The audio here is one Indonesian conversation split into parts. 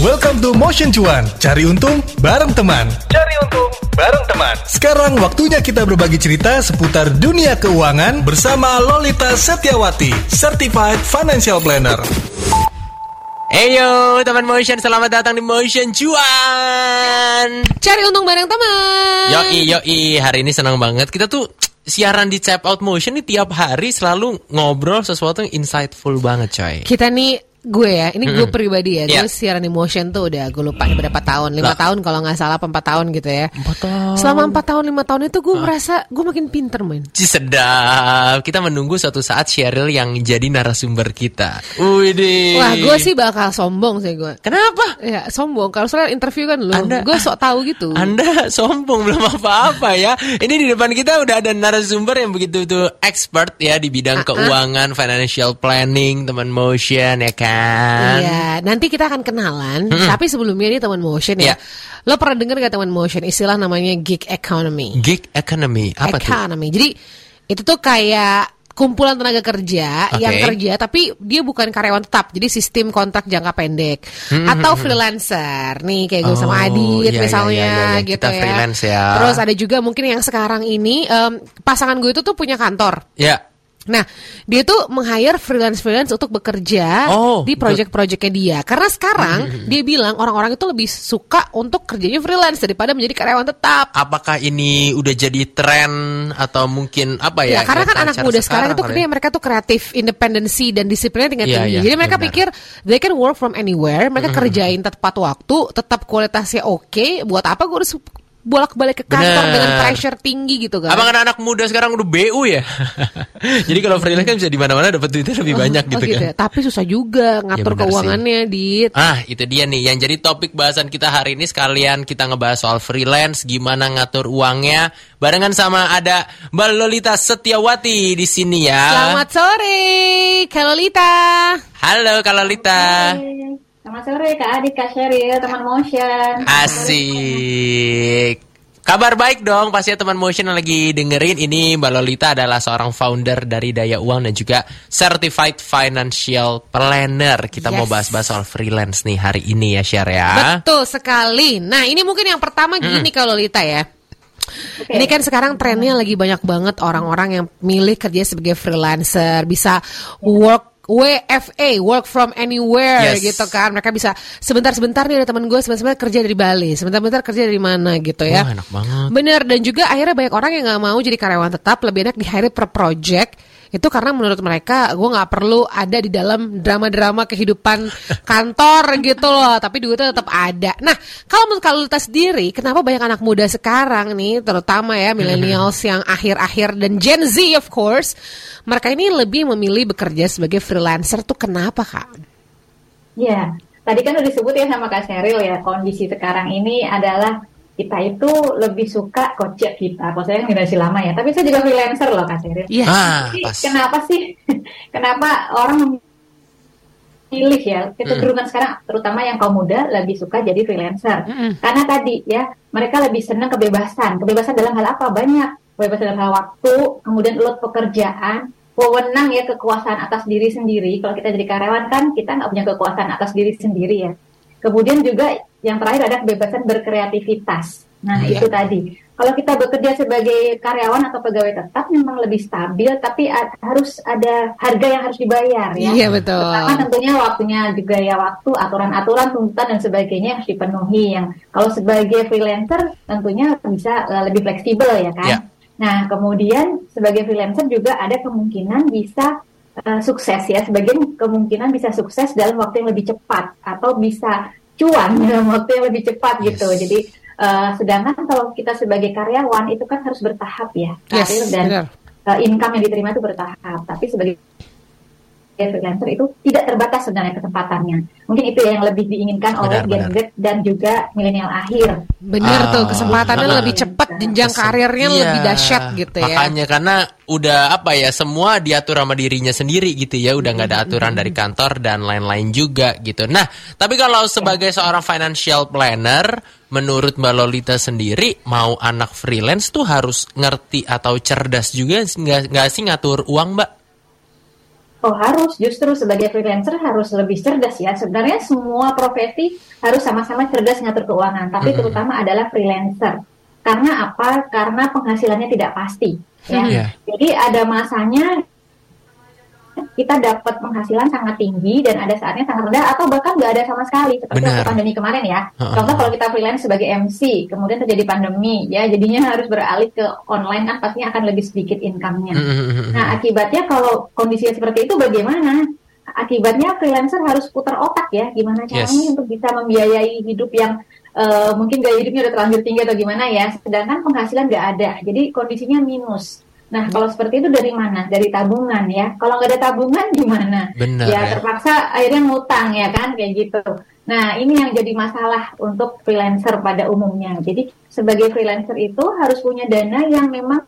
Welcome to Motion Cuan. Cari untung bareng teman. Cari untung bareng teman. Sekarang waktunya kita berbagi cerita seputar dunia keuangan bersama Lolita Setiawati, Certified Financial Planner. Heyo teman Motion, selamat datang di Motion Cuan. Cari untung bareng teman. Yoi yoi, hari ini senang banget. Kita tuh siaran di Tap Out Motion nih tiap hari selalu ngobrol sesuatu yang insightful banget coy. Kita nih gue ya, ini gue pribadi ya, Iya. gue siaran emotion tuh udah gue lupa berapa tahun, lima tahun kalau nggak salah, empat tahun gitu ya. Empat tahun. Selama empat tahun lima tahun itu Ah. gue merasa gue makin pinter main. Sedap. Kita menunggu suatu saat Cheryl yang jadi narasumber kita. Wah gue sih bakal sombong sih gue. Kenapa? Ya sombong, kalau soal interview kan lu, Anda- gue sok tahu gitu. Anda sombong belum apa-apa ya. Ini di depan kita udah ada narasumber yang begitu tuh expert ya di bidang keuangan, financial planning, teman motion ya kan. Iya, nanti kita akan kenalan. Tapi sebelumnya ini teman motion ya. Iya. Lo pernah dengar gak teman motion istilah namanya gig economy? Gig economy apa tuh? economy. Jadi itu tuh kayak kumpulan tenaga kerja Oke. yang kerja tapi dia bukan karyawan tetap. Jadi sistem kontrak jangka pendek atau freelancer. Nih kayak gue sama Hmm, Oh, Adit iya, iya, misalnya iya, iya, iya. gitu Kita ya. freelance ya. Terus ada juga mungkin yang sekarang ini em, pasangan gue itu tuh punya kantor. Ya. Nah, dia tuh meng-hire freelance-freelance untuk bekerja Oh, di project-projectnya dia. Karena sekarang dia bilang orang-orang itu lebih suka untuk kerjanya freelance daripada menjadi karyawan tetap. Apakah ini udah jadi tren atau mungkin apa ya? Ya, karena kan anak muda sekarang itu kali kan ya? mereka tuh kreatif, independensi dan disiplinnya tingkat Iya, tinggi. iya, Jadi mereka benar. pikir they can work from anywhere, mereka kerjain tepat waktu, tetap kualitasnya oke. Buat apa gue harus bolak-balik ke kantor Benar. dengan pressure tinggi gitu kan? Abang kan anak muda sekarang udah BU ya. Jadi kalau freelance kan bisa di mana-mana dapat duitnya lebih banyak Oh, gitu kan. ya. Tapi susah juga ngatur sih. keuangannya, Dit. Ah, itu dia nih yang jadi topik bahasan kita hari ini sekalian kita ngebahas soal freelance, gimana ngatur uangnya. Barengan sama ada Mbak Lolita Setiawati di sini ya. Selamat sore, Kalolita. Halo Kak Lolita. Selamat sore Kak Adik, Kak Sheryl, teman motion. Asik. Kabar baik dong pasti teman motion yang lagi dengerin ini Mbak Lolita adalah seorang founder dari Daya Uang dan juga Certified Financial Planner. Kita mau Yes. bahas-bahas soal freelance nih hari ini ya Syar ya. Betul sekali. Nah, ini mungkin yang pertama gini kalau Lita ya. Oke. Ini kan sekarang trennya lagi banyak banget orang-orang yang milih kerja sebagai freelancer, bisa work WFA, work from anywhere Yes. gitu kan. Mereka bisa sebentar-sebentar nih ada teman gue sebentar-sebentar kerja dari Bali, sebentar-sebentar kerja dari mana gitu ya. Wah, enak banget. Bener dan juga akhirnya banyak orang yang nggak mau jadi karyawan tetap, lebih enak di hire per project. Itu karena menurut mereka gue nggak perlu ada di dalam drama-drama kehidupan kantor gitu loh, tapi duitnya tetap ada. Nah, kalau menurut kalau Lita sendiri, kenapa banyak anak muda sekarang nih, terutama ya millennials yang akhir-akhir dan Gen Z of course, mereka ini lebih memilih bekerja sebagai freelancer tuh kenapa kak? Ya, tadi kan udah disebut ya sama Kak Sheryl ya, kondisi sekarang ini adalah kita itu lebih suka kocek kita. Kalau saya generasi lama ya, tapi saya juga freelancer loh Kak Sheryl. Iya. Ah, kenapa sih? kenapa orang memilih ya kecenderungan sekarang, terutama yang kaum muda lebih suka jadi freelancer? Karena tadi ya mereka lebih senang kebebasan. Kebebasan dalam hal apa? Banyak. Kebebasan dalam hal waktu, kemudian load pekerjaan, wewenang ya kekuasaan atas diri sendiri. Kalau kita jadi karyawan kan kita nggak punya kekuasaan atas diri sendiri ya. Kemudian juga yang terakhir ada kebebasan berkreativitas. Nah Iya. itu tadi. Kalau kita bekerja sebagai karyawan atau pegawai tetap memang lebih stabil, tapi harus ada harga yang harus dibayar ya. Iya betul. Pertama tentunya waktunya juga ya waktu, aturan-aturan, tuntutan dan sebagainya harus dipenuhi. Yang kalau sebagai freelancer tentunya bisa eh, lebih fleksibel ya kan. Ya. Nah kemudian sebagai freelancer juga ada kemungkinan bisa eh, sukses ya. Sebagian kemungkinan bisa sukses dalam waktu yang lebih cepat atau bisa cuan dalam waktu yang lebih cepat gitu. Yes. Jadi eh, sedangkan kalau kita sebagai karyawan itu kan harus bertahap ya Yes, karir dan benar. uh, income yang diterima itu bertahap. Tapi sebagai freelancer itu tidak terbatas sebenarnya kesempatannya. Mungkin itu yang lebih diinginkan oleh Benar, Gen benar. Z dan juga milenial akhir. Bener tuh Ah, kesempatannya ah. lebih cepat, jenjang karirnya Iya, lebih dahsyat gitu ya. Makanya karena udah apa ya semua diatur sama dirinya sendiri gitu ya, udah nggak ada aturan dari kantor dan lain-lain juga gitu. Nah, tapi kalau sebagai seorang financial planner, menurut Mbak Lolita sendiri, mau anak freelance tuh harus ngerti atau cerdas juga nggak nggak sih ngatur uang, Mbak? Oh harus, justru sebagai freelancer harus lebih cerdas ya. Sebenarnya semua profesi harus sama-sama cerdas ngatur keuangan, tapi terutama adalah freelancer. Karena apa? Karena penghasilannya tidak pasti. Ya. Yeah. Jadi ada masanya kita dapat penghasilan sangat tinggi dan ada saatnya sangat rendah atau bahkan nggak ada sama sekali seperti Benar. waktu pandemi kemarin ya. Contoh kalau kita freelance sebagai MC, kemudian terjadi pandemi, ya jadinya harus beralih ke online kan pastinya akan lebih sedikit income-nya. Mm-mm. Nah, akibatnya kalau kondisinya seperti itu bagaimana? Akibatnya freelancer harus putar otak ya, gimana caranya Yes. untuk bisa membiayai hidup yang eh, mungkin gaya hidupnya udah terlanjur tinggi atau gimana ya, sedangkan penghasilan nggak ada, jadi kondisinya minus. Nah, kalau seperti itu dari mana? Dari tabungan ya. Kalau nggak ada tabungan gimana? Benar ya, ya. terpaksa akhirnya ngutang ya kan, kayak gitu. Nah, ini yang jadi masalah untuk freelancer pada umumnya. Jadi sebagai freelancer itu harus punya dana yang memang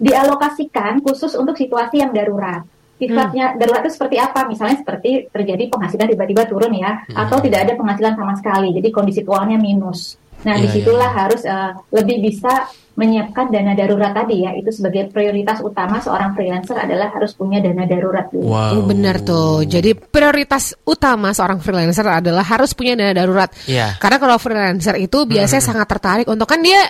dialokasikan khusus untuk situasi yang darurat. Sifatnya darurat itu seperti apa? Misalnya seperti terjadi penghasilan tiba-tiba turun ya, atau tidak ada penghasilan sama sekali, jadi kondisi keuangannya minus. Nah, Iya, di situlah harus eh, lebih bisa menyiapkan dana darurat tadi ya. Itu sebagai prioritas utama seorang freelancer adalah harus punya dana darurat dulu. Wow. Benar tuh. Jadi prioritas utama seorang freelancer adalah harus punya dana darurat. Iya. Karena kalau freelancer itu biasanya sangat tertarik untuk kan dia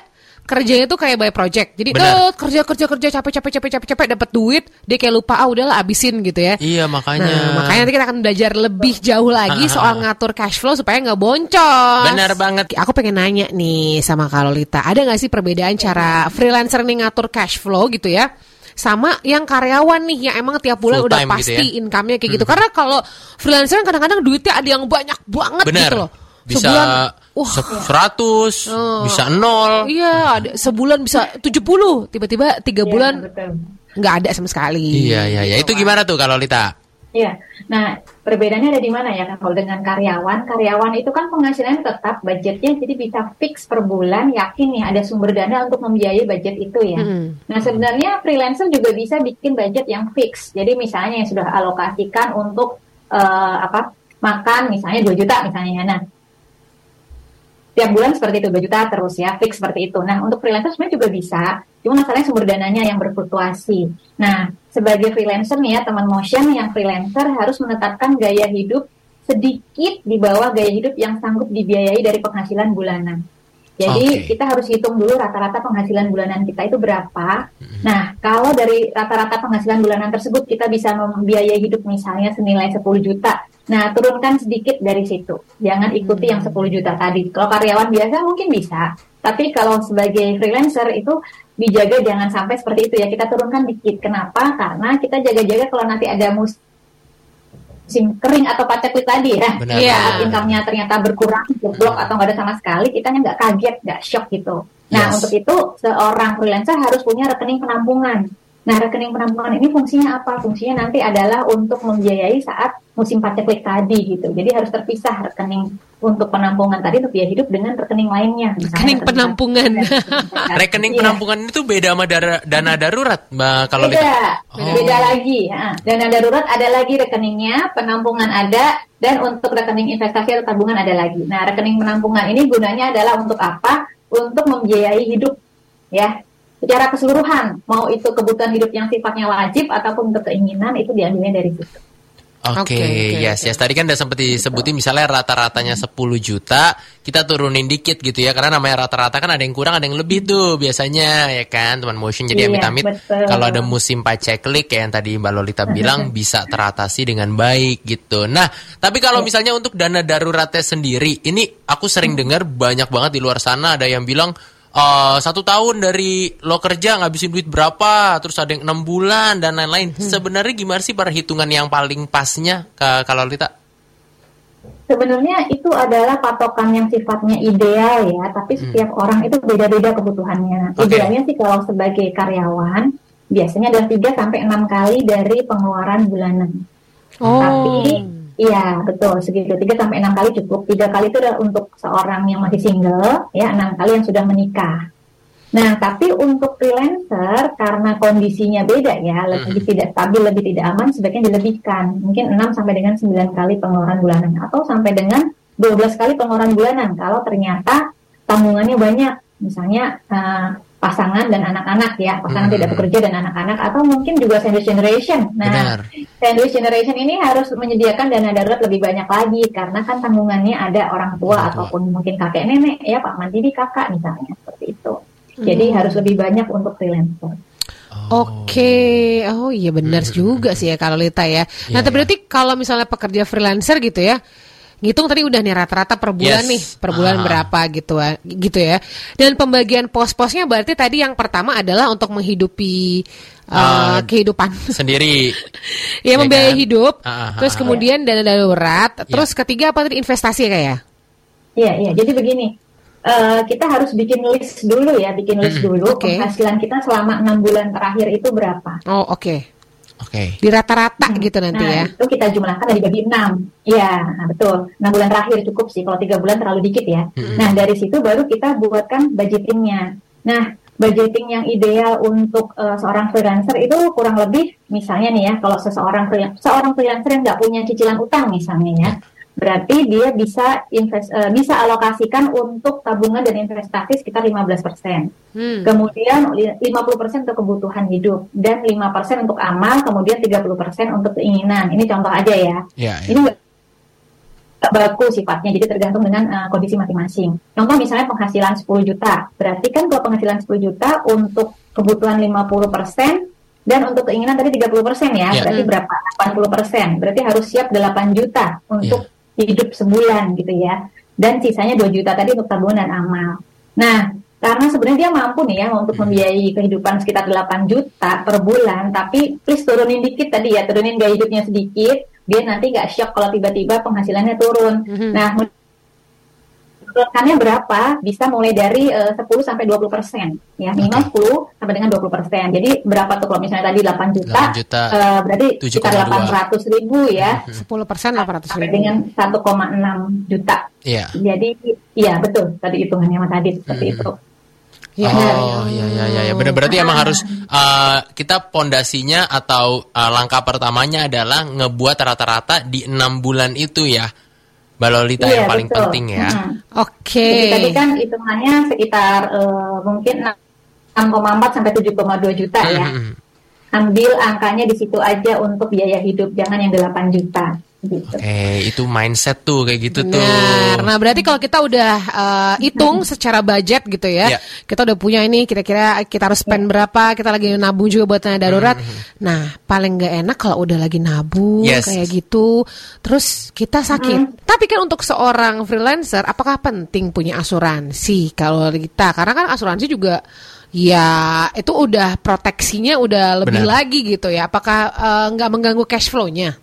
kerjanya tuh kayak by project. Jadi eh, kerja kerja kerja capek capek capek capek capek dapat duit, dia kayak lupa ah udahlah abisin gitu ya. Iya makanya. Nah, makanya nanti kita akan belajar lebih jauh lagi Ah, ah, soal ah. ngatur cash flow supaya nggak boncos. Benar banget. Aku pengen nanya nih sama Kalolita, ada nggak sih perbedaan cara freelancer nih ngatur cash flow gitu ya? Sama yang karyawan nih yang emang tiap bulan Full udah time gitu pasti ya? income-nya kayak gitu. Karena kalau freelancer kan kadang-kadang duitnya ada yang banyak banget Benar. gitu loh. Bisa Sebulan, wah, se- 100, Oh. bisa nol. iya, ada sebulan bisa 70, tiba-tiba tiga Iya, bulan nggak ada sama sekali. Iya, iya, iya. Itu gimana tuh kalau Lita? Iya. Nah, perbedaannya ada di mana ya kan? Kalau dengan karyawan, karyawan itu kan penghasilannya tetap budgetnya jadi bisa fix per bulan, yakin nih ada sumber dana untuk membiayai budget itu ya. Mm-mm. Nah, sebenarnya freelancer juga bisa bikin budget yang fix. Jadi misalnya yang sudah alokasikan untuk eh, apa? makan misalnya 2 juta misalnya ya. Nah, tiap bulan seperti itu 2 juta terus ya fix seperti itu. Nah untuk freelancer sebenarnya juga bisa, cuma masalahnya sumber dananya yang berfluktuasi. Nah sebagai freelancer nih ya teman motion yang freelancer harus menetapkan gaya hidup sedikit di bawah gaya hidup yang sanggup dibiayai dari penghasilan bulanan. Jadi Oke. kita harus hitung dulu rata-rata penghasilan bulanan kita itu berapa. Nah, kalau dari rata-rata penghasilan bulanan tersebut kita bisa membiayai hidup misalnya senilai 10 juta. Nah, turunkan sedikit dari situ. Jangan ikuti yang 10 juta tadi. Kalau karyawan biasa mungkin bisa. Tapi kalau sebagai freelancer itu dijaga jangan sampai seperti itu ya. Kita turunkan dikit. Kenapa? Karena kita jaga-jaga kalau nanti ada musim kering atau paceklik tadi ya. Benar. Iya. income-nya ternyata berkurang, jeblok atau nggak ada sama sekali, kita nggak kaget, nggak shock gitu. Nah, Yes. untuk itu seorang freelancer harus punya rekening penampungan. Nah, rekening penampungan ini fungsinya apa? Fungsinya nanti adalah untuk membiayai saat musim paceklik tadi gitu. Jadi harus terpisah rekening untuk penampungan tadi untuk biaya hidup dengan rekening lainnya. Misalnya Rekening penampungan. Rekening Iya. penampungan itu beda sama dana darurat, Mbak kalau beda, Oh. beda lagi. Ya. Dana darurat ada lagi rekeningnya, penampungan ada, dan untuk rekening investasi atau tabungan ada lagi. Nah, rekening penampungan ini gunanya adalah untuk apa? Untuk membiayai hidup, ya, secara keseluruhan. Mau itu kebutuhan hidup yang sifatnya wajib ataupun untuk keinginan itu diambilnya dari situ. Oke, Oke, oke, yes, oke. yes. Tadi kan udah sempat disebutin misalnya rata-ratanya 10 juta, kita turunin dikit gitu ya. Karena namanya rata-rata kan ada yang kurang, ada yang lebih tuh biasanya ya kan, teman motion. Jadi Iya, amit-amit kalau ada musim paceklik kayak yang tadi Mbak Lolita bilang bisa teratasi dengan baik gitu. Nah, tapi kalau misalnya untuk dana daruratnya sendiri, ini aku sering dengar banyak banget di luar sana ada yang bilang eh, satu tahun dari lo kerja ngabisin duit berapa, terus ada yang enam bulan dan lain-lain. Sebenarnya gimana sih perhitungan yang paling pasnya ke kalau Lita? Sebenarnya itu adalah patokan yang sifatnya ideal ya, tapi setiap orang itu beda-beda kebutuhannya. Oke. Idealnya sih kalau sebagai karyawan biasanya adalah 3 sampai 6 kali dari pengeluaran bulanan. Oh. Tapi iya betul segitu 3 sampai 6 kali cukup. Tiga kali itu adalah untuk seorang yang masih single, ya enam kali yang sudah menikah. Nah, tapi untuk freelancer karena kondisinya beda ya, lebih tidak stabil, lebih tidak aman, sebaiknya dilebihkan. Mungkin 6 sampai dengan 9 kali pengeluaran bulanan atau sampai dengan 12 kali pengeluaran bulanan kalau ternyata tanggungannya banyak. Misalnya eh, pasangan dan anak-anak ya, pasangan Hmm. tidak bekerja dan anak-anak atau mungkin juga sandwich generation. Nah, Benar. sandwich generation ini harus menyediakan dana darurat lebih banyak lagi karena kan tanggungannya ada orang tua tua. ataupun mungkin kakek nenek ya, Pak Mandiri kakak misalnya seperti itu. Jadi harus lebih banyak untuk freelancer. Oke, oh iya benar juga sih ya kalau Lita ya. Nah, Iya, tapi berarti kalau misalnya pekerja freelancer gitu ya, ngitung tadi udah nih rata-rata per bulan Yes. nih, per bulan Ah. berapa gitu ya, gitu ya. Dan pembagian pos-posnya berarti tadi yang pertama adalah untuk menghidupi uh, Ah, kehidupan. Sendiri. ya ya membiayai kan? hidup, ah, terus kemudian dana darurat, terus ketiga apa tadi investasi ya kayak? Iya, iya. Jadi begini, eh, kita harus bikin list dulu ya, bikin list dulu Oke. penghasilan kita selama enam bulan terakhir itu berapa. Oh, oke. Oke. Di rata-rata gitu nanti nah, ya. itu kita jumlahkan dari bagi enam. Iya, nah betul. Enam bulan terakhir cukup sih. Kalau tiga bulan terlalu dikit ya. Nah, dari situ baru kita buatkan budgetingnya. Nah, budgeting yang ideal untuk eh, seorang freelancer itu kurang lebih, misalnya nih ya, kalau seseorang seorang freelancer yang nggak punya cicilan utang misalnya ya, berarti dia bisa invest, eh, bisa alokasikan untuk tabungan dan investasi sekitar 15%. Hmm. Kemudian li- 50% untuk kebutuhan hidup dan 5% untuk amal, kemudian 30% untuk keinginan. Ini contoh aja ya. Ya, ya. Ini baku sifatnya, jadi tergantung dengan uh, kondisi masing-masing. Contoh misalnya penghasilan 10 juta, berarti kan kalau penghasilan 10 juta untuk kebutuhan 50% dan untuk keinginan tadi 30% ya, Ya. berarti berapa? 80%. Berarti harus siap 8 juta untuk hidup sebulan gitu ya. Dan sisanya 2 juta tadi untuk tabungan dan amal. Nah, karena sebenarnya dia mampu nih ya untuk membiayai kehidupan sekitar 8 juta per bulan, tapi please turunin dikit tadi ya, turunin gaya hidupnya sedikit, dia nanti nggak shock kalau tiba-tiba penghasilannya turun. Mhm. Nah, menurunkannya berapa? Bisa mulai dari eh, 10 sampai 20 persen, ya minimal 10 sampai dengan 20 persen. Jadi berapa tuh kalau misalnya tadi 8 juta, 8 juta, eh, berarti 7,2. sekitar 800 ribu ya, 10 persen 800 sampai ribu. dengan 1,6 juta. Iya. Jadi, iya betul tadi hitungannya Mas Adit seperti Mhm. itu. Ya. Oh iya iya iya ya. benar berarti emang harus uh, kita pondasinya atau uh, langkah pertamanya adalah ngebuat rata-rata di enam bulan itu ya. Mbak Lolita Iya, yang paling betul. penting ya. Mhm. Oke. Jadi tadi kan hitungannya sekitar eh, mungkin 6,4 sampai 7,2 juta ya. Mhm. Ambil angkanya di situ aja untuk biaya hidup, jangan yang 8 juta. Gitu. Oke, itu mindset tuh kayak gitu tuh. Benar. Nah, berarti kalau kita udah uh, hitung secara budget gitu ya, Iya. kita udah punya ini kira-kira kita harus spend berapa, kita lagi nabung juga buat dana darurat. Nah, paling nggak enak kalau udah lagi nabung Yes. kayak gitu, terus kita sakit. Tapi kan untuk seorang freelancer, apakah penting punya asuransi kalau kita? Karena kan asuransi juga ya itu udah proteksinya udah lebih Benar. lagi gitu ya. Apakah uh, nggak mengganggu cash flow-nya?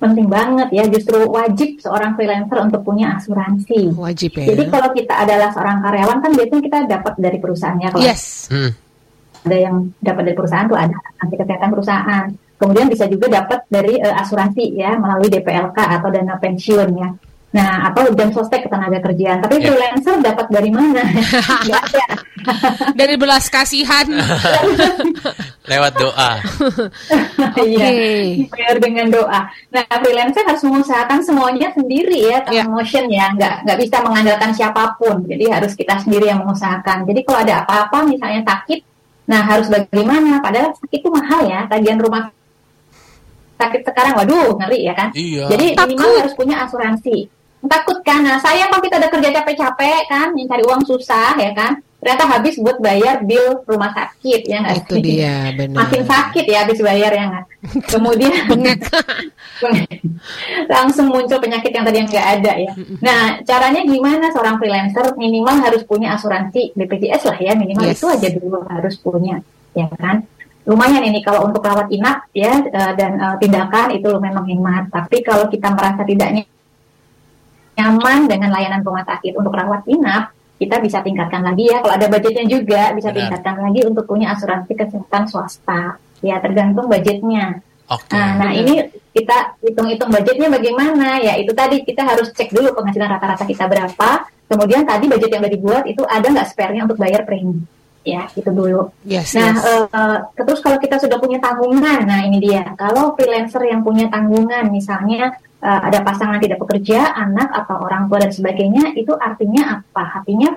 Penting banget ya, justru wajib seorang freelancer untuk punya asuransi. Wajib ya. Jadi kalau kita adalah seorang karyawan kan biasanya kita dapat dari perusahaannya. Kalau yes. Hmm. ada yang dapat dari perusahaan tuh ada asuransi kesehatan perusahaan. Kemudian bisa juga dapat dari eh, asuransi ya melalui DPLK atau dana pensiun ya. Nah, atau jam sostek ketenaga kerjaan. Tapi Ya. freelancer dapat dari mana? Nggak ada. Dari belas kasihan. Lewat doa. Iya. Oke. Bayar dengan doa. Nah, freelancer harus mengusahakan semuanya sendiri ya, Iya. motion ya, nggak nggak bisa mengandalkan siapa pun. Jadi harus kita sendiri yang mengusahakan. Jadi kalau ada apa-apa, misalnya sakit, nah harus bagaimana? Padahal sakit itu mahal ya, tagihan rumah sakit sekarang, waduh ngeri ya kan? Iya. Jadi minimal harus punya asuransi. Takut kan? Nah, sayang kalau kita udah kerja capek-capek kan, mencari uang susah ya kan? Ternyata habis buat bayar bill rumah sakit ya nggak Itu dia benar. Makin sakit ya habis bayar ya nggak? Kemudian langsung muncul penyakit yang tadi yang nggak ada ya. Nah, caranya gimana seorang freelancer minimal harus punya asuransi BPJS lah ya, minimal Yes. itu aja dulu harus punya, ya kan? Lumayan ini kalau untuk rawat inap ya eh, dan eh, tindakan itu lumayan menghemat. Tapi kalau kita merasa tidak nyaman dengan layanan rumah sakit untuk rawat inap, kita bisa tingkatkan lagi ya. Kalau ada budgetnya juga bisa Benar. tingkatkan lagi untuk punya asuransi kesehatan swasta. Ya tergantung budgetnya. Oke. Nah, nah ini kita hitung-hitung budgetnya bagaimana ya itu tadi kita harus cek dulu penghasilan rata-rata kita berapa kemudian tadi budget yang udah dibuat itu ada nggak spare-nya untuk bayar premi ya itu dulu Yes, nah yes. eh, terus kalau kita sudah punya tanggungan nah ini dia kalau freelancer yang punya tanggungan misalnya eh, ada pasangan tidak bekerja anak atau orang tua dan sebagainya itu artinya apa artinya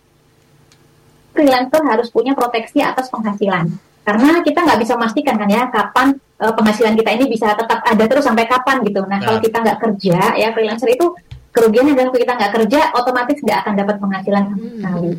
freelancer harus punya proteksi atas penghasilan. Karena kita nggak bisa memastikan kan ya kapan uh, penghasilan kita ini bisa tetap ada terus sampai kapan gitu. Nah, kalau kita nggak kerja ya freelancer itu kerugiannya adalah kalau kita nggak kerja otomatis nggak akan dapat penghasilan sama sekali.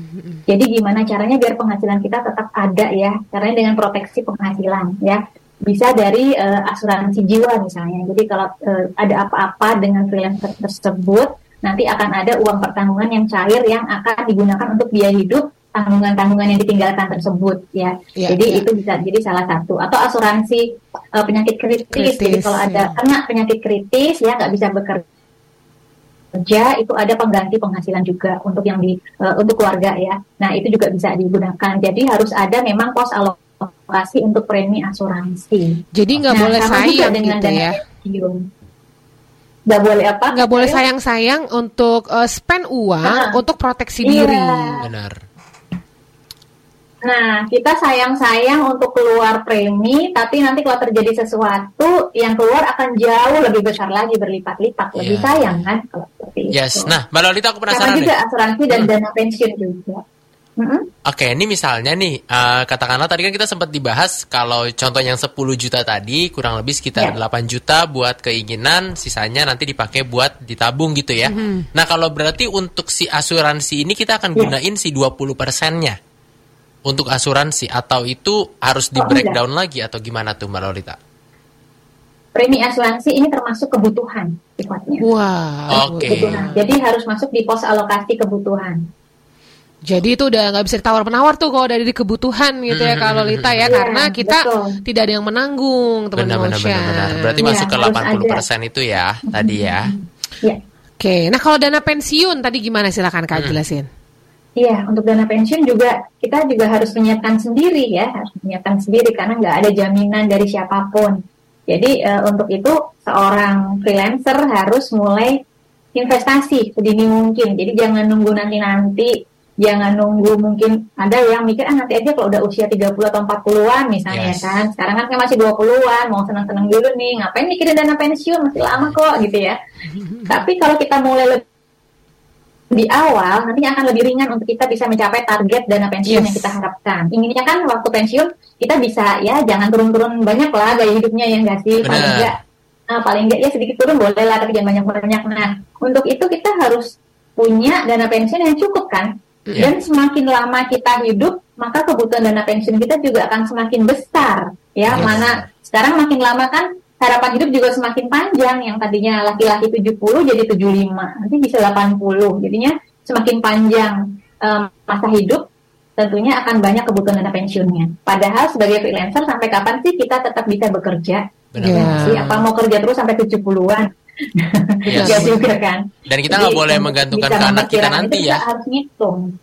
Jadi gimana caranya biar penghasilan kita tetap ada ya? Caranya dengan proteksi penghasilan ya. Bisa dari uh, asuransi jiwa misalnya. Jadi kalau uh, ada apa-apa dengan freelancer tersebut, nanti akan ada uang pertanggungan yang cair yang akan digunakan untuk biaya hidup tanggungan-tanggungan yang ditinggalkan tersebut ya. ya jadi ya. itu bisa jadi salah satu atau asuransi uh, penyakit kritis. kritis. Jadi kalau ada ya. kena penyakit kritis ya nggak bisa bekerja itu ada pengganti penghasilan juga untuk yang di uh, untuk keluarga ya. Nah itu juga bisa digunakan. Jadi harus ada memang pos alokasi untuk premi asuransi. Jadi nggak nah, boleh sayang gitu ya. Nggak boleh apa? Nggak boleh sayang-sayang untuk uh, spend uang nah, untuk proteksi iya. diri. Benar. Nah, kita sayang-sayang untuk keluar premi, tapi nanti kalau terjadi sesuatu yang keluar akan jauh lebih besar lagi, berlipat-lipat. Lebih yeah. sayang kan kalau seperti yes. itu. Nah, Mbak Lolita aku penasaran Karena juga asuransi dan hmm. dana pensiun juga. Mm-hmm. Oke, ini misalnya nih, uh, katakanlah tadi kan kita sempat dibahas kalau contoh yang 10 juta tadi kurang lebih sekitar yeah. 8 juta buat keinginan, sisanya nanti dipakai buat ditabung gitu ya. Mm-hmm. Nah, kalau berarti untuk si asuransi ini kita akan yeah. gunain si 20 persennya untuk asuransi atau itu harus di oh, breakdown oh, lagi atau gimana tuh Mbak Lolita? Premi asuransi ini termasuk kebutuhan sifatnya. Wah, oke. Okay. Jadi harus masuk di pos alokasi kebutuhan. Jadi itu udah nggak bisa ditawar menawar tuh kalau dari kebutuhan gitu ya kalau Lita ya, karena kita betul. tidak ada yang menanggung teman-teman. Benar, benar, benar, Berarti ya, masuk ke 80 persen itu ya tadi ya. ya. Oke, nah kalau dana pensiun tadi gimana silakan kak hmm. jelasin. Iya, untuk dana pensiun juga kita juga harus menyiapkan sendiri ya, harus menyiapkan sendiri karena nggak ada jaminan dari siapa pun. Jadi uh, untuk itu seorang freelancer harus mulai investasi sedini mungkin. Jadi jangan nunggu nanti-nanti, jangan nunggu mungkin ada yang mikir ah nanti aja kalau udah usia 30 atau 40-an misalnya yes. kan. Sekarang kan masih 20-an, mau senang-senang dulu nih, ngapain mikirin dana pensiun masih lama kok gitu ya. Tapi kalau kita mulai lebih di awal nanti akan lebih ringan untuk kita bisa mencapai target dana pensiun yes. yang kita harapkan. Inginnya kan waktu pensiun kita bisa ya jangan turun-turun banyak lah gaya hidupnya yang nggak sih paling enggak nah, paling enggak ya sedikit turun boleh lah tapi jangan banyak-banyak. Nah untuk itu kita harus punya dana pensiun yang cukup kan. Yeah. Dan semakin lama kita hidup maka kebutuhan dana pensiun kita juga akan semakin besar ya. Yes. Mana sekarang makin lama kan harapan hidup juga semakin panjang yang tadinya laki-laki 70 jadi 75 nanti bisa 80 jadinya semakin panjang um, masa hidup tentunya akan banyak kebutuhan dana pensiunnya padahal sebagai freelancer sampai kapan sih kita tetap bisa bekerja Benar. Ya. apa mau kerja terus sampai 70-an yes. juga kan. Dan kita nggak boleh menggantungkan ke anak kita nanti ya. harus ngitung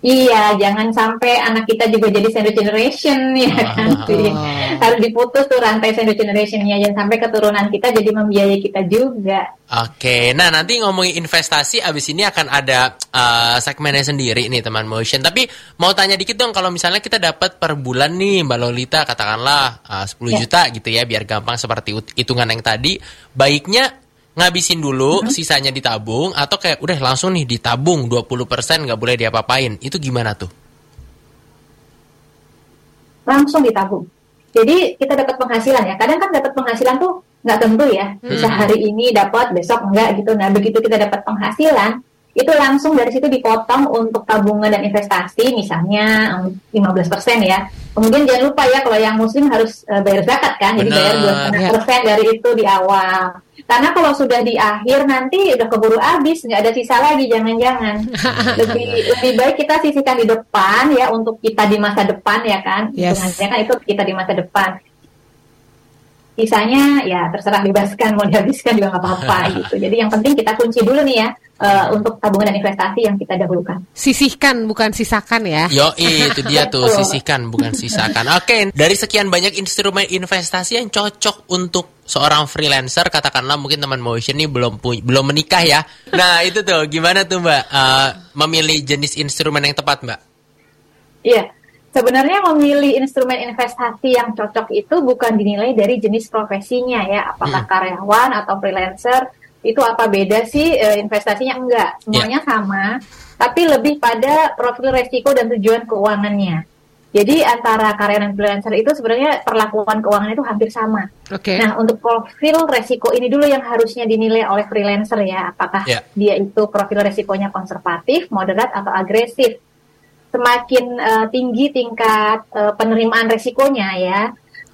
Iya, jangan sampai anak kita juga jadi sandwich generation ya kan. Ah. Harus diputus tuh rantai sandwich generationnya jangan sampai keturunan kita jadi membiayai kita juga. Oke, nah nanti ngomongin investasi abis ini akan ada uh, segmennya sendiri nih teman motion. Tapi mau tanya dikit dong kalau misalnya kita dapat per bulan nih Mbak Lolita katakanlah uh, 10 ya. juta gitu ya biar gampang seperti hitungan yang tadi. Baiknya ngabisin dulu, hmm. sisanya ditabung atau kayak udah langsung nih ditabung 20% nggak boleh diapa-apain. Itu gimana tuh? Langsung ditabung. Jadi kita dapat penghasilan ya. Kadang kan dapat penghasilan tuh nggak tentu ya. Bisa hmm. hari ini dapat, besok enggak gitu. Nah, begitu kita dapat penghasilan, itu langsung dari situ dipotong untuk tabungan dan investasi misalnya 15% ya. Kemudian jangan lupa ya kalau yang muslim harus uh, bayar zakat kan, jadi bayar 2,5% ya. dari itu di awal. Karena kalau sudah di akhir nanti udah keburu habis, nggak ada sisa lagi, jangan-jangan. lebih lebih baik kita sisihkan di depan ya untuk kita di masa depan ya kan. Yes. kan itu kita di masa depan sisanya ya terserah bebaskan mau dihabiskan juga nggak apa-apa gitu. Jadi yang penting kita kunci dulu nih ya uh, untuk tabungan dan investasi yang kita dahulukan. Sisihkan bukan sisakan ya. Yo itu dia tuh sisihkan bukan sisakan. Oke okay, dari sekian banyak instrumen investasi yang cocok untuk seorang freelancer katakanlah mungkin teman motion ini belum belum menikah ya. Nah itu tuh gimana tuh mbak uh, memilih jenis instrumen yang tepat mbak? Iya sebenarnya memilih instrumen investasi yang cocok itu bukan dinilai dari jenis profesinya ya, apakah hmm. karyawan atau freelancer itu apa beda sih uh, investasinya enggak semuanya yeah. sama tapi lebih pada profil resiko dan tujuan keuangannya jadi antara karyawan dan freelancer itu sebenarnya perlakuan keuangan itu hampir sama. Okay. Nah untuk profil resiko ini dulu yang harusnya dinilai oleh freelancer ya, apakah yeah. dia itu profil resikonya konservatif, moderat atau agresif. Semakin uh, tinggi tingkat uh, penerimaan resikonya ya,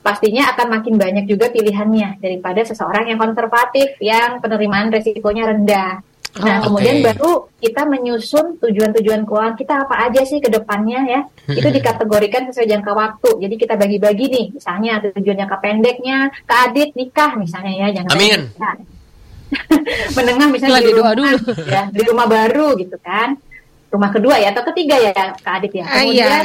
pastinya akan makin banyak juga pilihannya daripada seseorang yang konservatif yang penerimaan resikonya rendah. Nah, oh, kemudian okay. baru kita menyusun tujuan-tujuan keuangan kita apa aja sih ke depannya ya. Itu dikategorikan sesuai jangka waktu. Jadi kita bagi-bagi nih, misalnya tujuan jangka pendeknya ke adit nikah misalnya ya, jangan Amin. Menengah misalnya di rumah dulu. ya, di rumah baru gitu kan. Rumah kedua ya atau ketiga ya ke adit ya. Ah, iya. Kemudian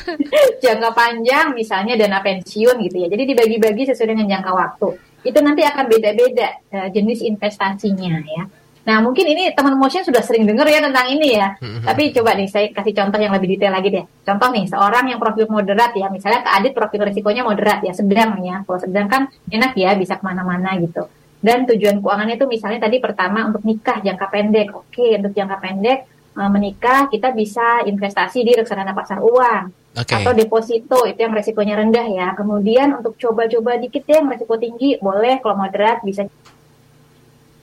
jangka panjang misalnya dana pensiun gitu ya. Jadi dibagi-bagi sesuai dengan jangka waktu. Itu nanti akan beda-beda uh, jenis investasinya ya. Nah, mungkin ini teman motion sudah sering dengar ya tentang ini ya. Mm-hmm. Tapi coba nih saya kasih contoh yang lebih detail lagi deh. Contoh nih, seorang yang profil moderat ya, misalnya Kak Adit profil risikonya moderat ya, sedang ya. Kalau sedang kan enak ya, bisa ke mana-mana gitu. Dan tujuan keuangannya itu misalnya tadi pertama untuk nikah jangka pendek. Oke, untuk jangka pendek eh, menikah kita bisa investasi di reksadana pasar uang. Okay. Atau deposito itu yang resikonya rendah ya. Kemudian untuk coba-coba dikit ya yang resiko tinggi boleh kalau moderat bisa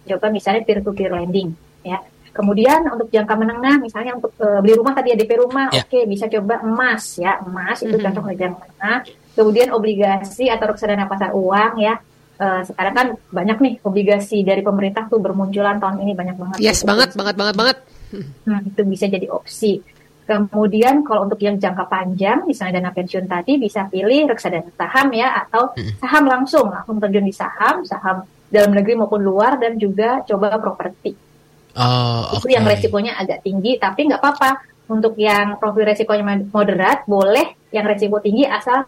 coba misalnya peer to peer lending ya kemudian untuk jangka menengah misalnya untuk uh, beli rumah tadi ya DP rumah yeah. oke okay, bisa coba emas ya emas itu mm-hmm. contoh jangka menengah kemudian obligasi atau reksadana pasar uang ya uh, sekarang kan banyak nih obligasi dari pemerintah tuh bermunculan tahun ini banyak banget yes banget banget banget banget hmm, itu bisa jadi opsi Kemudian kalau untuk yang jangka panjang, misalnya dana pensiun tadi bisa pilih reksadana saham ya atau saham langsung, langsung terjun di saham, saham dalam negeri maupun luar dan juga coba properti. Oh, Itu yang resikonya agak tinggi, tapi nggak apa-apa. Untuk yang profil resikonya moderat, boleh yang resiko tinggi asal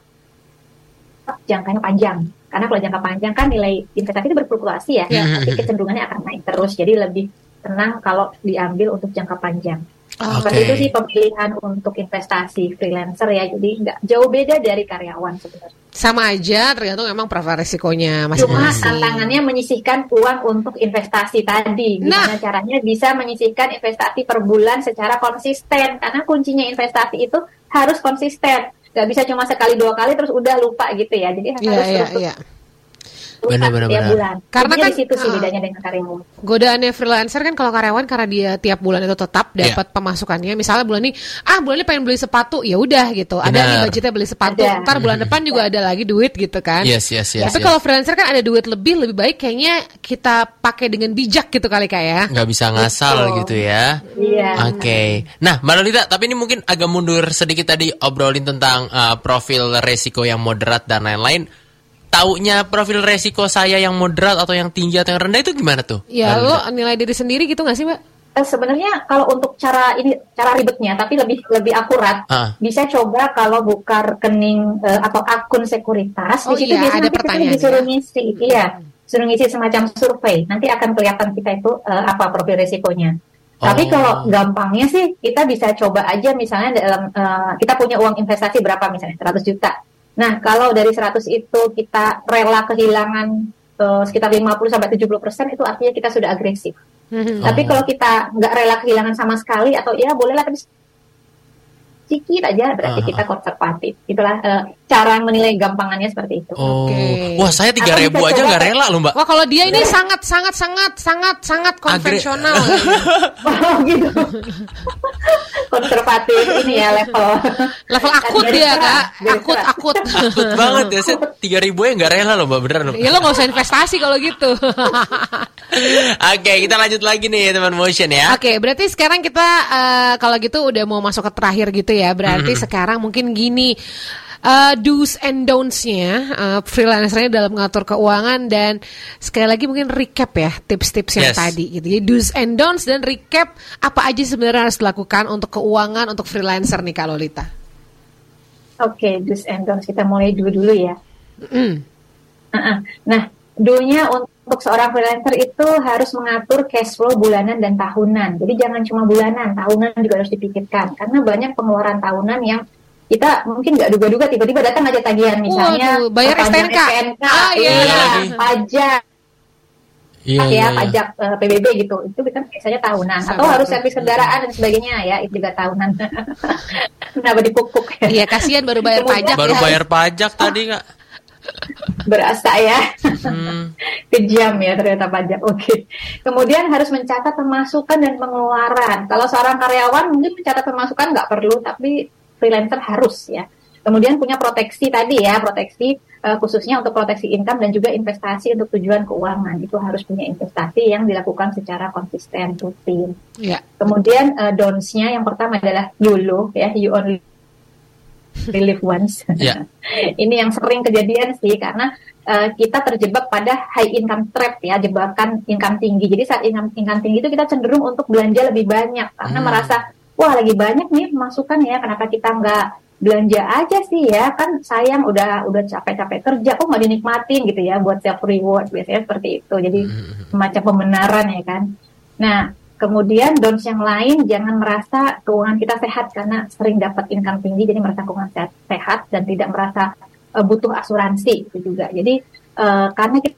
jangkanya panjang. Karena kalau jangka panjang kan nilai investasi itu berfluktuasi ya, yeah. tapi kecenderungannya akan naik terus. Jadi lebih tenang kalau diambil untuk jangka panjang. Oh, okay. itu sih pemilihan untuk investasi freelancer ya, jadi nggak jauh beda dari karyawan sebenarnya. Sama aja, tergantung memang profil resikonya masing-masing. Cuma tantangannya menyisihkan uang untuk investasi tadi. Gimana nah. caranya bisa menyisihkan investasi per bulan secara konsisten? Karena kuncinya investasi itu harus konsisten. Gak bisa cuma sekali dua kali terus udah lupa gitu ya. Jadi yeah, harus yeah, yeah benar, benar, tiap benar. bulan. Karena Jadi kan di situ sih uh, bedanya dengan karyawan. Godaannya freelancer kan kalau karyawan karena dia tiap bulan itu tetap iya. dapat yeah. pemasukannya. Misalnya bulan ini ah bulan ini pengen beli sepatu, ya udah gitu. Benar. Ada nih budgetnya beli sepatu. Ada. Ntar bulan depan juga ada lagi duit gitu kan. Yes, yes, yes. Tapi yes. kalau freelancer kan ada duit lebih, lebih baik kayaknya kita pakai dengan bijak gitu kali kayak ya. Nggak bisa ngasal Betul. gitu ya. Iya. Oke. Okay. Nah, Mbak Lolita, tapi ini mungkin agak mundur sedikit tadi obrolin tentang uh, profil resiko yang moderat dan lain-lain taunya profil resiko saya yang moderat atau yang tinggi atau yang rendah itu gimana tuh? Ya, lo nilai diri sendiri gitu gak sih, Mbak? Eh, sebenarnya kalau untuk cara ini cara ribetnya tapi lebih lebih akurat uh. bisa coba kalau buka rekening uh, atau akun sekuritas oh, di situ iya, biasanya ada kita disuruh ngisi iya suruh ngisi semacam survei nanti akan kelihatan kita itu uh, apa profil resikonya oh. tapi kalau gampangnya sih kita bisa coba aja misalnya dalam uh, kita punya uang investasi berapa misalnya 100 juta Nah, kalau dari 100 itu kita rela kehilangan uh, sekitar 50 sampai 70 persen itu artinya kita sudah agresif. Hmm. Tapi kalau kita nggak rela kehilangan sama sekali atau ya bolehlah tapi sedikit aja berarti uh. kita konservatif. Itulah uh, cara menilai gampangannya seperti itu. Oh. Okay. Wah, saya tiga ribu aja nggak rela loh, Mbak. Wah, kalau dia ini sangat sangat sangat sangat sangat konvensional. oh, gitu. konservatif ini ya level. Level akut dia, Kak. Akut, akut. Akut banget ya. Saya tiga ribu ya nggak rela loh, Mbak. Bener loh. Iya, lo nggak usah investasi kalau gitu. Oke, okay, kita lanjut lagi nih teman motion ya. Oke, okay, berarti sekarang kita uh, kalau gitu udah mau masuk ke terakhir gitu ya. Berarti mm -hmm. sekarang mungkin gini uh, do's and don'ts-nya uh, freelancernya dalam mengatur keuangan dan sekali lagi mungkin recap ya tips-tips yang yes. tadi gitu. Jadi do's and don'ts dan recap apa aja sebenarnya harus dilakukan untuk keuangan untuk freelancer nih Kak Lolita. Oke, okay, do's and don'ts kita mulai dulu dulu ya. Mm. Uh -uh. Nah, do-nya untuk seorang freelancer itu harus mengatur cash flow bulanan dan tahunan. Jadi jangan cuma bulanan, tahunan juga harus dipikirkan karena banyak pengeluaran tahunan yang kita mungkin nggak duga-duga tiba-tiba datang aja tagihan misalnya Waduh, bayar STNK, STNK ah, iya. iya, pajak Iya, ya iya, iya. pajak eh, PBB gitu itu kan biasanya tahunan atau Sabar harus tuh. servis kendaraan dan sebagainya ya itu juga tahunan kenapa dipukuk ya Iya, kasihan baru bayar Kemudian- pajak. Baru ya. bayar pajak tadi kak. berasa ya Hmm. kejam ya ternyata pajak oke kemudian harus mencatat pemasukan dan pengeluaran kalau seorang karyawan mungkin mencatat pemasukan nggak perlu tapi freelancer harus ya kemudian punya proteksi tadi ya proteksi eh, khususnya untuk proteksi income dan juga investasi untuk tujuan keuangan itu harus punya investasi yang dilakukan secara konsisten rutin Iya. Kemudian uh, downs-nya yang pertama adalah YOLO ya, you only live once. Ya. Ini yang sering kejadian sih karena uh, kita terjebak pada high income trap ya, jebakan income tinggi. Jadi saat income, income tinggi itu kita cenderung untuk belanja lebih banyak karena Hmm. merasa wah lagi banyak nih masukan ya, kenapa kita nggak belanja aja sih ya? Kan sayang udah udah capek-capek kerja. Kok nggak dinikmatin gitu ya buat self reward. Biasanya seperti itu. Jadi semacam pembenaran ya kan. Nah kemudian downs yang lain jangan merasa keuangan kita sehat karena sering dapat income tinggi jadi merasa keuangan sehat, sehat dan tidak merasa eh, butuh asuransi itu juga. Jadi eh, karena kita,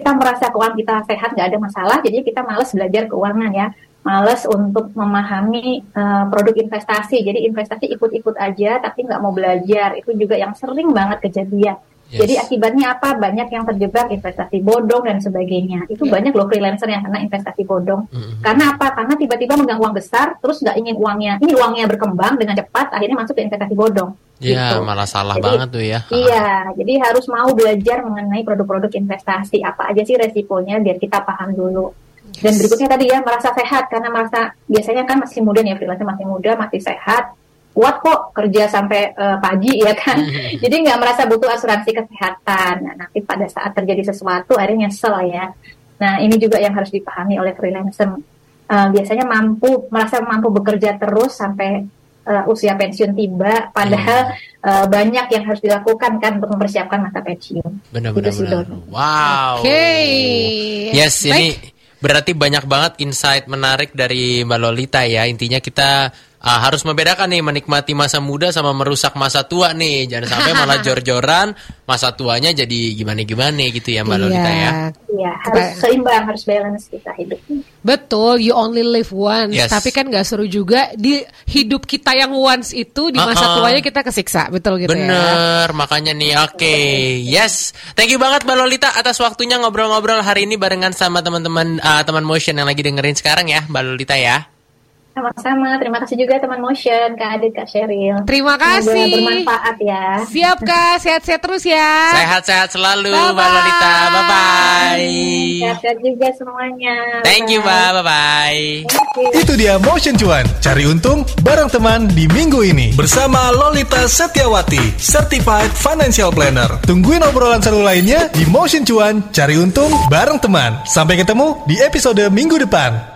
kita merasa keuangan kita sehat nggak ada masalah jadi kita males belajar keuangan ya males untuk memahami eh, produk investasi jadi investasi ikut-ikut aja tapi nggak mau belajar itu juga yang sering banget kejadian Yes. jadi akibatnya apa banyak yang terjebak investasi bodong dan sebagainya itu Iya. banyak loh freelancer yang kena investasi bodong Mm-mm. karena apa karena tiba-tiba megang uang besar terus nggak ingin uangnya ini uangnya berkembang dengan cepat akhirnya masuk ke investasi bodong Ya Gitu. malah salah Jadi, banget tuh ya. Iya, jadi harus mau belajar mengenai produk-produk investasi apa aja sih resikonya biar kita paham dulu. Dan berikutnya tadi ya merasa sehat karena merasa biasanya kan masih muda nih ya freelancer masih muda masih sehat kuat kok kerja sampai eh, pagi ya kan. Jadi nggak merasa butuh asuransi kesehatan. Nah, nanti pada saat terjadi sesuatu akhirnya nyesel ya. Nah ini juga yang harus dipahami oleh freelancer. Eh, biasanya mampu merasa mampu bekerja terus sampai eh, usia pensiun tiba, padahal eh, banyak yang harus dilakukan kan untuk mempersiapkan masa pensiun. Benar-benar. Itu sih, benar. Don. Wow. Oke. Yes, Baik. ini berarti banyak banget insight menarik dari Mbak Lolita ya. Intinya kita uh, harus membedakan nih menikmati masa muda sama merusak masa tua nih. Jangan sampai malah jor-joran masa tuanya jadi gimana-gimana gitu ya Mbak Lolita ya. Iya, harus seimbang, harus balance kita hidup. Betul, you only live once. Yes. Tapi kan gak seru juga di hidup kita yang once itu di masa Uh-uh. tuanya kita kesiksa, betul gitu ya. Bener, makanya nih oke. Yes. Thank you banget Mbak Lolita atas waktunya ngobrol-ngobrol hari ini barengan sama teman-teman uh, teman motion yang lagi dengerin sekarang ya, Mbak Lolita ya. Sama-sama, terima kasih juga teman Motion, Kak Adit, Kak Sheryl. Terima Semoga kasih. bermanfaat ya. Siap Kak, sehat-sehat terus ya. Sehat-sehat selalu Bye-bye. Mbak Lolita. Bye bye. Sehat-sehat juga semuanya. Thank you, Bye. Mbak. Bye bye. Thank you. Itu dia Motion Cuan, cari untung bareng teman di minggu ini bersama Lolita Setiawati, Certified Financial Planner. Tungguin obrolan seru lainnya di Motion Cuan, cari untung bareng teman. Sampai ketemu di episode minggu depan.